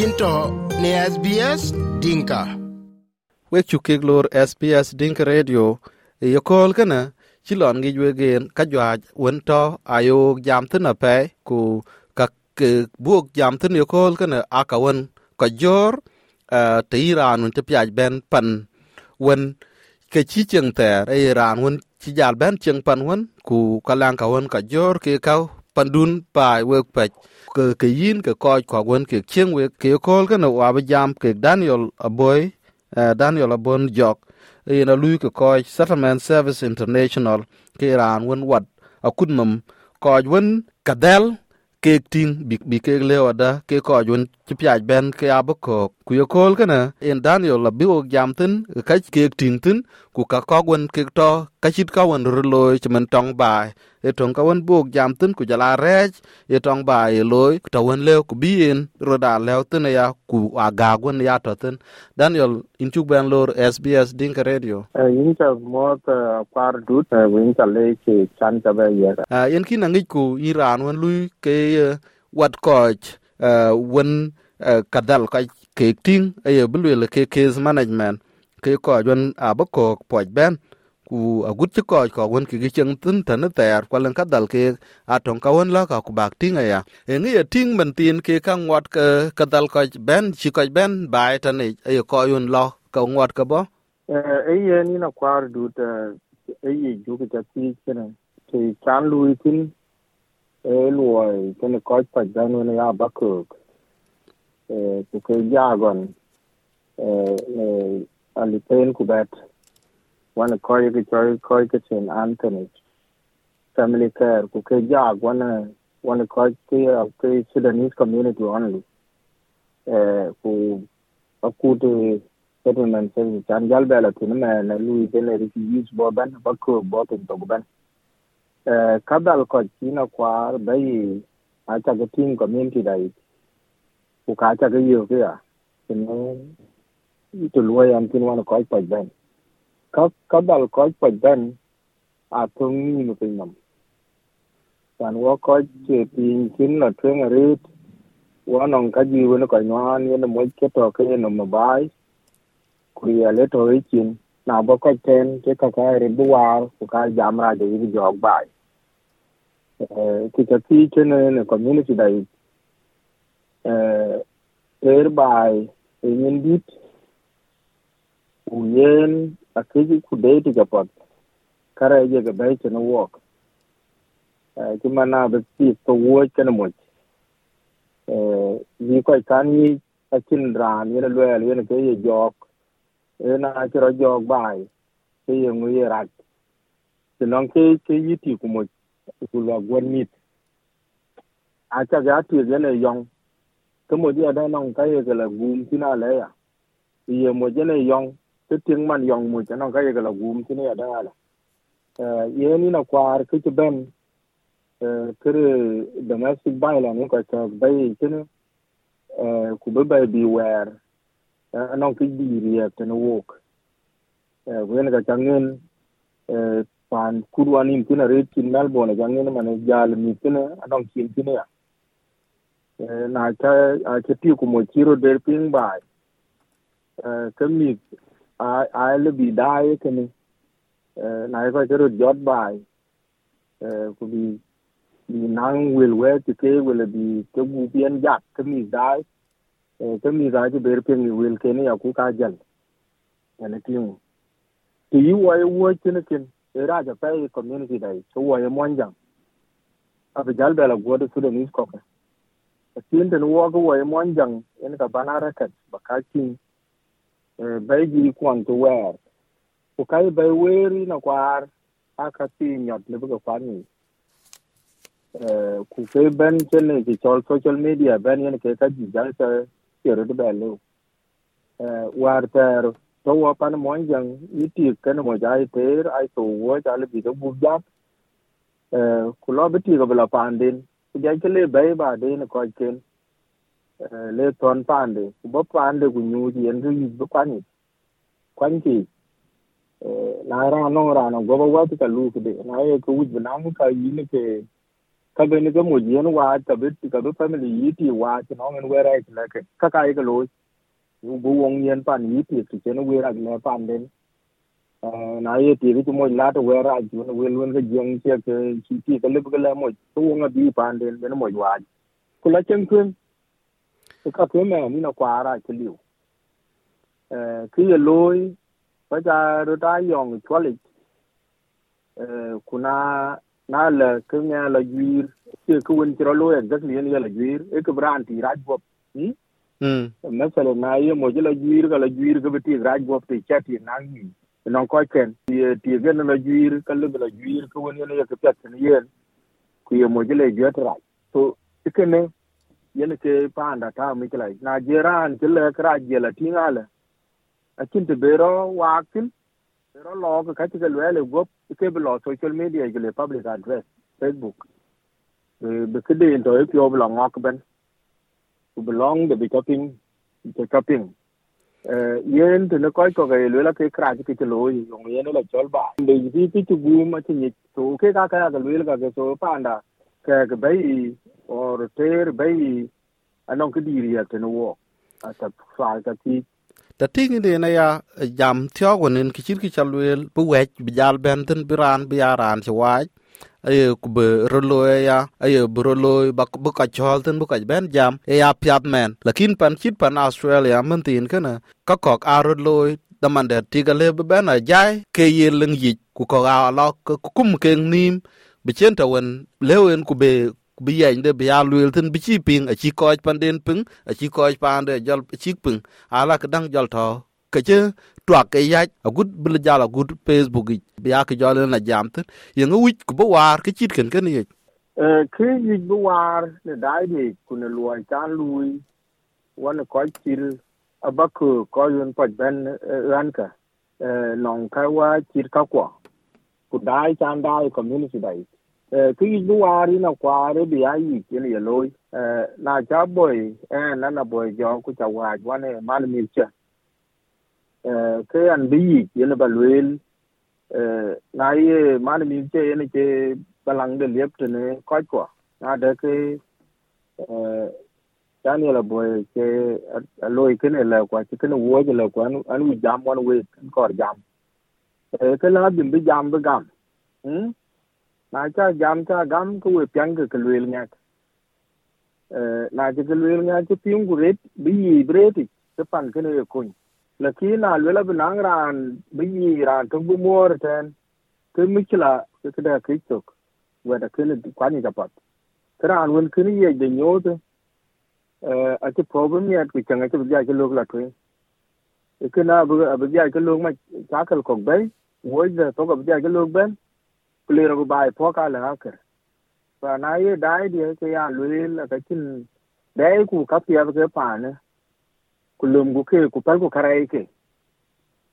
yinto ne SBS Dinka. Wek chukik lor SBS Dinka Radio yokol kana chilon gi wegen ka jwaj wento ayo jam tin pe ku ka buok jam tin yokol kana aka wen ka jor te iran un te pyaj ben pan wen ke chi cheng ter iran wen chi jal ben cheng pan wen ku kalang ka wen ka jor ke kau pandun pa wek pech ke ke yin ke ko ko wen ke cheng we ke ko ke no wa ba jam ke Daniel Aboy eh, Daniel Abon Jok. E In a lui ke ko Settlement Service International ke ran won wat. Akut mum ko won kadel ke ting bi bi ke le wada ke ko won ti pya ben ke abako ku ye kol kene en in Daniel la biwo jam tin ka ke ting tin ku ka ko wen kek to ka chit ka wen ro loy chman tong bai e tong ka wen buok jam tin ku jala rej e tong ba e loy ta wen le ku bien ro da le tin ya ku aga wen ya to tin daniel in chuk ben lor sbs dinka radio. Yin ta mot par dut win ta le ke chan ta ba ye. A yen kin ngi ku iran wen lui ke wat koch wen kadal ka ke ting e bulwe ke case management ke ko wen abako poj ben ku agut ci ko ko won ki gicheng tin tan ter kwa lan kadal ke atong ka won la ka ku bak tinga ya e ngi ya ting man tin ke ka ngot ka kadal ko ben chi ko ben bai tan e ko yun lo ka ngot ka bo e ye ni na kwar du ta e ye ju ke ta ti kana ke chan lui tin e luoi kana ko pa dan ne ya ba ko e ku ke ya gon e e ali pen ku bet wana koi ke choi koi ke chen Anthony family care ku ke jag wana wana koi ke ke Sudanese community only ku aku te settlement service chan jal bela tin me na lui de le refugees bo ban ba ko bo tin to ban eh kadal ko china kwar bai a cha ke team community dai ku ka cha ke yo ke ya tin to lo yan tin wana ko pa ben ka ka dal ko pa ben a tung ni no pe nam san wo ko che tin kin na tren ri wa non ka ji wo no ko no an ye no mo ke to ke no ma bai ku ya le to ri chin na bo ko ten ke ka ka ri bu wa ku ka jam ra de ri jog bai eh ki ta ti chen ne community dai eh ter bai yin dit. Uyen, akiji ku date ga pot kara je ga bai na walk eh kuma na ba ti to wo kana mo eh ni ko kan ni akin ran ni lo le ne ke ye jok. E na ti ro jok bai, ke ye ngu ye rat. Ti non ke ke yiti ku mo ku lo gwan mit. A cha ga ti ge ne yong ke mo dia da non ka ye ga la gum ti na le ya ye mo je ne yong cái tiếng man yong mu cha nong ka ye la gum ti ne da la eh ye ni na kwar ke ti ben eh kere domestic violence ko ta bai ti ne eh ku be bai bi wer eh nong ki di ri ya te no wok eh wen ka changen eh pan kurwani ti na re tin melbourne changen man jal mi ti ne nong kin ti ne ya eh na ta a ke ti ku mo kiro der ping bai. Eh ke mi a a le bi dai e ke ni na ko kiro ro jot bai. Ku bi bi nang wil we ti ke, wil bi ke bu bien jat ke mi dai. Ke mi dai ti der ping ni wil ke ni ya ku ka jal. Ne ti mu ti yi wa ye wo ti ne kin e ra ja pai community dai, so wa ye mon jang. A bi jal da la go de su de ni ko ka tin de wo ko wo ye mon jang en ka bana ka ba kin bai ji kwan tu wer ku kai bai weri na kwar aka ti nyot le buga kwani ku kai ben chene ki chol social media ben yen ke ka ji jal ta kero de belo war ter to wa pan mo jang iti ken mo jai ter ai to wo jal bi do bu jap ku lo bi ti bla pandin ku jai ke le bai ba de ne ko ken le ton pande. Ku bo pande ku nyu ji en ri bu kwani kwanki na ra no ra no go bo wa ka lu de na ye ku wuj na mu ka yi ne ke ka be ne ga mo yen wa ta be ka be family yi ti wa ti no ngen wera ki la ke ka ka ga lo ku bu wong yen pan yi ti ti chen wera le pan den na ye ti ri mo la to wera ju na wel wen ga jeng che ke ki ti ka le ga mo to wong bi pan den be mo wa ku la chen kun ka ke me ni na kwa ra ki liu eh ki ye loy ba ja ro ta yong chwa li eh kuna na la ke nga la juir ke ku wen tro lo exactly ni la juir e ke bran ti raj bop hm mm masala na ye mo la juir ka la juir ke ti raj bop ti chat ti na ni non ko ken ti ti ge na juir ka le la juir ke wen ne ke pet ni yen ku ye mo la juir tra so ke ne yen ke panda ta mi kala na jeran ke le kra je la ti ngala akin te bero wakin bero lo ka ka ke le gop ke be lo social media ke le public address facebook. Be ke de into e pyo belong ngok ben ku belong de be coping de coping eh yen te ne ko ko ke le ke kra ke ke lo yi yong yen la chol ba de ji ti tu gu ma ti ni to ke ka ka ga le ka ke so panda ke ke bai or ter bai anong ke diri ya te wo ata fa ka ti ta tingi de na ya jam thyo gonin ki ki chalwel bu wech bi benten biran bi aran ci waj aye ku rolo ya aye brolo bak buka bu ka cholten bu ben jam. E ya pyat men lakin pan chit pan australia mentin kana kakok kok a rolo da man de tiga le ben a jai ke ye leng yi ku ko ga lo ku kum ke nim bi chen ta wen lewen ku bi yany de bi ya luel tin bi chi ping a chi koj pan den ping a chi koj pan de jol chi ping ala ka dang jol to ke che twak eh, ke ya agut gut bil jala gut facebook bi ya ke jol na jam tin ye ngu wich ku bo war ke chit ken ken ye eh ke yi bu war. Ne dai de ku ne luoi chan lui. Wan ko chir abaku ko yun pa ben ran ka eh nong ka wa chir ka kwa ku dai chan dai community dai eh, cái gì bu wari na kware bi ayi ken ye loy eh, na cha boy. Eh na na boy jo ku cha wa wane mal mi cha Eh, ke an bi ye na balwel eh, na ye man mi che ye ne ke balang de lep te ne ko ko na de ke eh, Daniel ni la boy ke loy ken la kwa, ke ne wo je la kwa, an wi jam wan we ko jam. Ke la bim bi jam bi gam. Hm na cha jam cha gam ko we pyang ke lwel nya na ke lwel nya ke pyung guret bi yi breti ke pan ke ne ko ni la ki na lwela binang ran, bi yi ran to bu mor ten ke mikla ke ke da ke tok we da ke ne kwani ka pat. Kran wen ke ne ye de nyote a ke problem ya ku changa ti bi ya ke lok la ke ke na bu bi ya ke lok ma cha kal kok bai wo da to ga bi ya ke lok ben kulero ko bai po ka la ka pa na ye dai dia ke ya lwel ka kin dai ku ka pia ke pa ne ku gu ke ku pal ku karai ke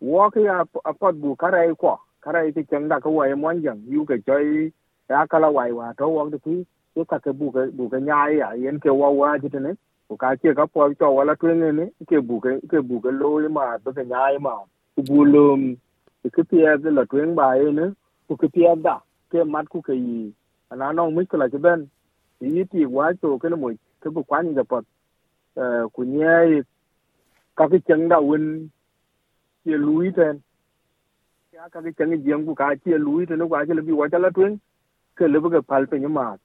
wo ke a pot bu karai ko karai ke chen da ka wa mon jang yu ke choi, ya kala wai wa to wo de ku ke ka ke bu ke bu ke nya ya. Yen ke wa wa ji ne ku ka ke ka po to wala tu ne ne ke bu ke ke bu ke lo ma to ke nya ma. Ku bu lum ke pia de la tu ba ye ne ku ke pia da. Ke mat ku ke yi. Ana no mi ke la ke ben yi ti wa to ke ne mo ke bu kwani da pot eh, ku nye các cái chân da win chia lùi trên các cái chân chang của cá chia lùi trên nó quá a là bị quá cho là la cái ke cái bu ke pal pe nyama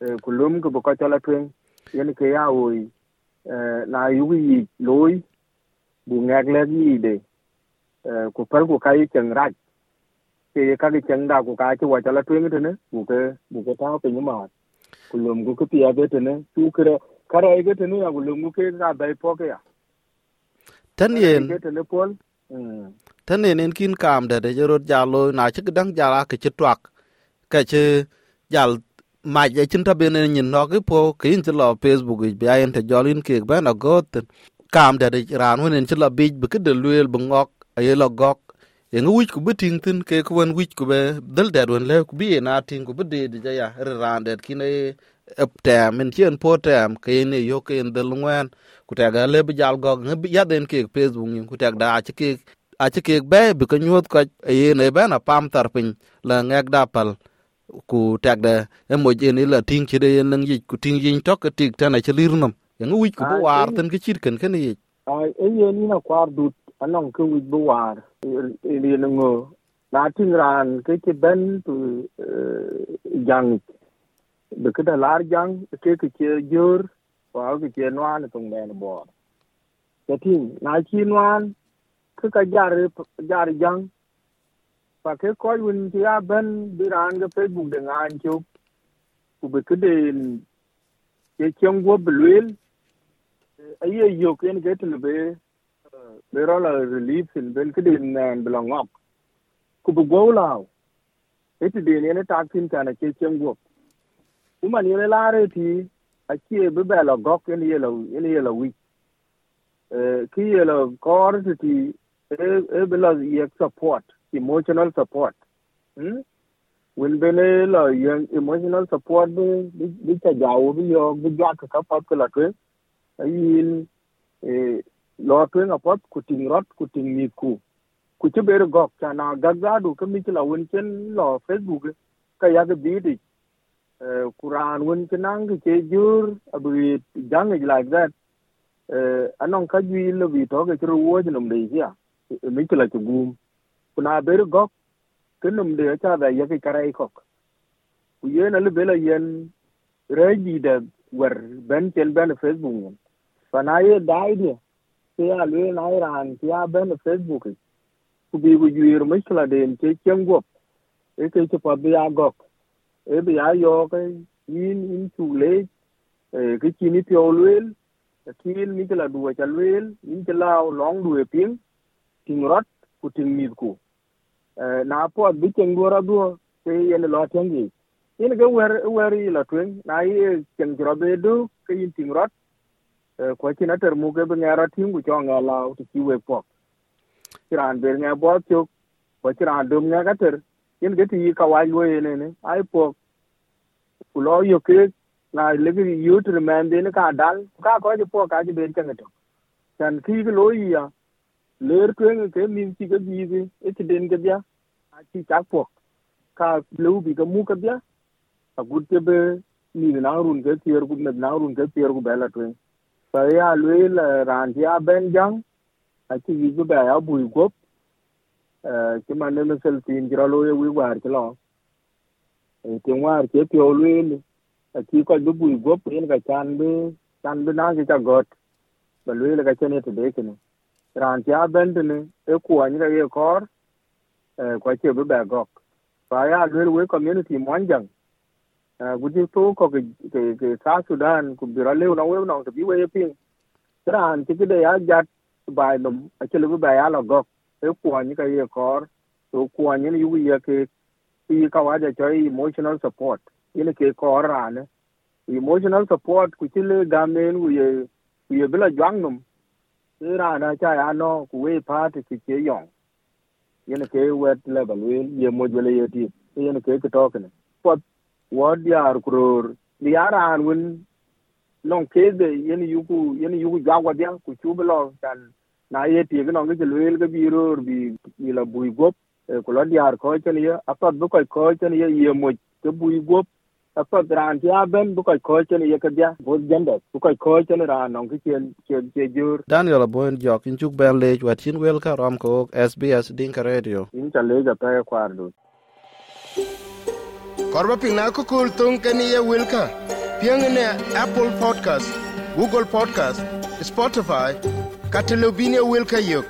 cái lum ku bu ka cha la twen yen ke ya oi na yu lối. Loi bu ngak le yi de ku pal ku ka yi cái raj ke ka ke chang da ku ka che wa cha la twen te ne bu cái bu ke ta pe nyama cái lum ku cái pia be te ne tu cái kara cái te ne cái ku lum ku ke po ke ya tan yen tan yen en kin kam de de rot jalo na chi dang jala ke chi twak ke chi jal ma je chin ta ben nyin no ke po ke in lo facebook bi ayen te jolin ke ba na got kam de de ran wen en chi lo bi bi ke de luel bu ngok ay lo gok yang wich ku beting tin ke ku wen wich ku be dal dad wen le ku bi na ting ku be de de ya ran det kin e ep tem en chen po tem ke ne yo ke en dal ngwan ku ta ga le bi jal gog ne bi ya den ke facebook ni ku ta da a ke a ke be bi ko nyot ko e ne be na pam tar pin la ngak da pal ku tak da e mo je ni la ting chi de nang yi ku ting yin tok ka tik ta na chi lir nam yang wi ku bo Ah, war eh. ten ke chit kan kan yi ai e ye ni na kwar dut anong ke wi bu war e ni ngo na ting ran ke ke ben tu jang de ke da lar jang ke ke che jur wa ke che nwan tong den bo ke ting na chi nwan ke ka jar jar jang pa ke ko win ti a ben bi ran ke facebook de ngan chu ku be ke den ke chen go belwel aye yo ken ke te be be ro la relief in ben ke den nan belong ku bu go lao e te ne ta tin kana ke chen go ku man ye la re ti a ke be be la gok en ye la en ye la wi eh ki ye la kor ti ti e e be la ye support, emotional support. Hm when bene la ye emotional support be bi ta jawo bi yo, bi ja ka pa ka la twen ayin eh lo twen apot ku ting rot ku ting mi ku ku ci ber gok, cha na gagga du ka mi la won chen lo facebook, ka ya ga bi quran won chen ke jur, abu jang it like that eh anong ka ji lo bi to ke ru wo jnom de ya eh, mi kula ku gum. Kuna ber gok kenum de cha da ya ke karai kok. Ku ye na le bela yen reji da war ben tel ben facebook mun pana ye dai dia, ke ya le na ran ke ya ben facebook e. ku bi ku yuir mikla den ke chen gop e ke che pa bi ya gok e bi a yo ke yin in chu le e ke chi ni pyo lwel kin mi la duwa cha lwel in cha lao long duwe ping ting rot ku ting mi ku ờ, na po bi chen gora duo ke yen lo chen gi in ke wer wer yi la twen na yi chen jro be du ke in ting rot ko chi na ter mu ke bi ngara ting ku cho nga lao ti chi we po. Kiran ber nga bo chuk ko kiran dum nga ka ter yin ge ti ka wa yo ne. Ne ai po ku lo yo ke na le tu man de ne ka dal. Ka ko ji po ka ji ber chen to chan ki lo ya. Ler twen ke min ti ge bi ge e ti den ge ya a ti chak po ka lo bi ga mu ka bia. A gut ke be ni na run ke tier gu na run ke tier gu la twen sa ya lu la ran ya ben jang. A ti gu ba ya bu gop ci chi ma ne sel tin jira lo ye wi war ci lo e ti war ke pyo lu a chi ko bu bu go pen ga chan bi chan bi na ki ta got ba lu la ka chen te de ken ran ya ben ne e ku an ga ye kor eh ko che bu ba gok fa ya lu we community mon jang guji to ko ke ke sa sudan ku bira le na we na bi we pin ran ti de ya jat ba lum a che lu ba ya lo gok ku an ka ye kor to ku an ni yu ye ke ti ka wa ja choi emotional support. Yin ke kor ran emotional support ku ti le gamen ku ye ku ye bila jwang num e ra na cha ya no ku we pa ti ti ke yong yin ke wet level we ye mo jwe le ye ti yin ke ke to ke pot wod yar kuror liaran win. Non kede yen yuku yen yuku jagwa dia ku chubulo kan na ye ti no ngi lwel ga biro bi bi la bui gop ku lo yar ko chen ye apat bu ko ko chen ye ye mo ke bui gop apat ran ti aben bu ko ko chen ye ka dia bo jende bu ko ko chen ran no ngi chen chen che jur. Daniel aboen jok in chuk ben lej wat chin wel ka rom ko sbs dinka radio. In cha le ga pe kwar du. Korba pina ko kul tung kani ye wilka piang ne apple podcast google podcast spotify ka te lobin yok